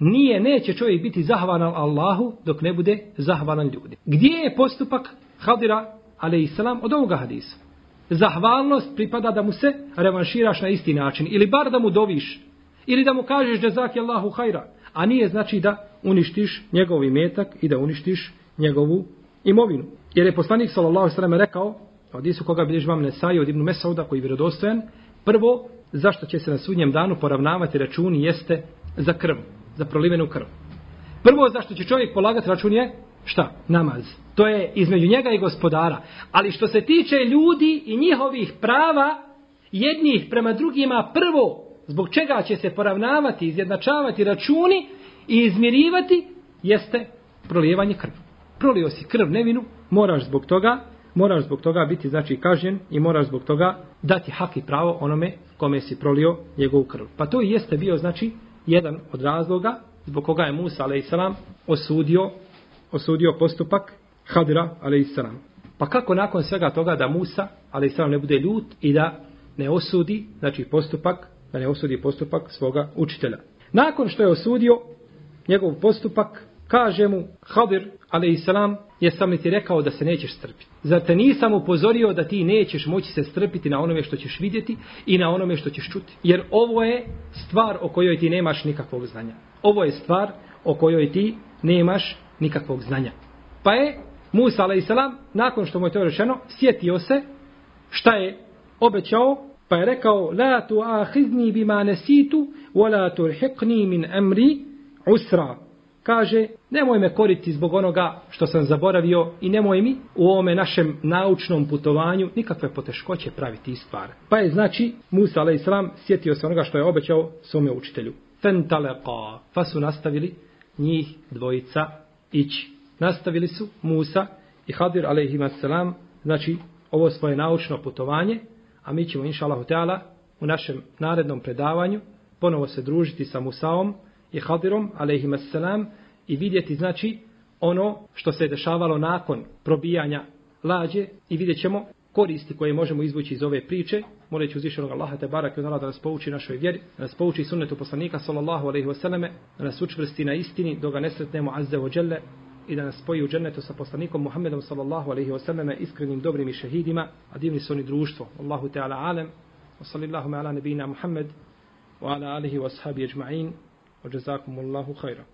nije, neće čovjek biti zahvalan Allahu dok ne bude zahvalan ljudi. Gdje je postupak Hadira a.s. od ovoga hadisa? Zahvalnost pripada da mu se revanširaš na isti način. Ili bar da mu doviš. Ili da mu kažeš da zaki Allahu hajra. A nije znači da uništiš njegov imetak i da uništiš njegovu imovinu. Jer je poslanik s.a.s. rekao, od Isu koga bilježi vam Nesaj od Ibnu Mesauda koji je vjerodostojen, prvo zašto će se na sudnjem danu poravnavati računi jeste za krv za prolivenu krv. Prvo zašto će čovjek polagati račun je šta? Namaz. To je između njega i gospodara. Ali što se tiče ljudi i njihovih prava jednih prema drugima prvo zbog čega će se poravnavati, izjednačavati računi i izmirivati jeste prolijevanje krvi. Prolio si krv nevinu, moraš zbog toga moraš zbog toga biti znači kažen i moraš zbog toga dati hak i pravo onome kome si prolio njegovu krv. Pa to i jeste bio znači jedan od razloga zbog koga je Musa a.s. osudio, osudio postupak Hadira a.s. Pa kako nakon svega toga da Musa a.s. ne bude ljut i da ne osudi, znači postupak, da ne osudi postupak svoga učitelja. Nakon što je osudio njegov postupak, kaže mu Hadir ali i selam, jesam li ti rekao da se nećeš strpiti? Zar te nisam upozorio da ti nećeš moći se strpiti na onome što ćeš vidjeti i na onome što ćeš čuti? Jer ovo je stvar o kojoj ti nemaš nikakvog znanja. Ovo je stvar o kojoj ti nemaš nikakvog znanja. Pa je Musa, ali i selam, nakon što mu je to rečeno, sjetio se šta je obećao, pa je rekao La tu ahizni bima nesitu, wala tu min emri usra kaže, nemoj me koriti zbog onoga što sam zaboravio i nemoj mi u ovome našem naučnom putovanju nikakve poteškoće praviti i stvar. Pa je znači, Musa a.s. sjetio se onoga što je obećao svome učitelju. Fentaleqa. Pa su nastavili njih dvojica ići. Nastavili su Musa i Hadir a.s. znači ovo svoje naučno putovanje, a mi ćemo inša Allah u našem narednom predavanju ponovo se družiti sa Musaom, i Hadirom, alaihim assalam, i vidjeti, znači, ono što se je dešavalo nakon probijanja lađe i vidjet ćemo koristi koje možemo izvući iz ove priče, moleći uzvišenog Allaha te barak i onala da nas pouči našoj vjeri, da nas pouči sunnetu poslanika sallallahu alaihi wasallame, da nas učvrsti na istini dok ga nesretnemo azze ođelle i da nas spoji u džennetu sa poslanikom Muhammedom sallallahu alaihi wasallame iskrenim dobrim i šehidima, a divni su oni društvo. Allahu te ala alem, wa sallillahu me ala nebina Muhammed, wa ala alihi wa ashabi ajma'in, Ođezakum Allahu hajra.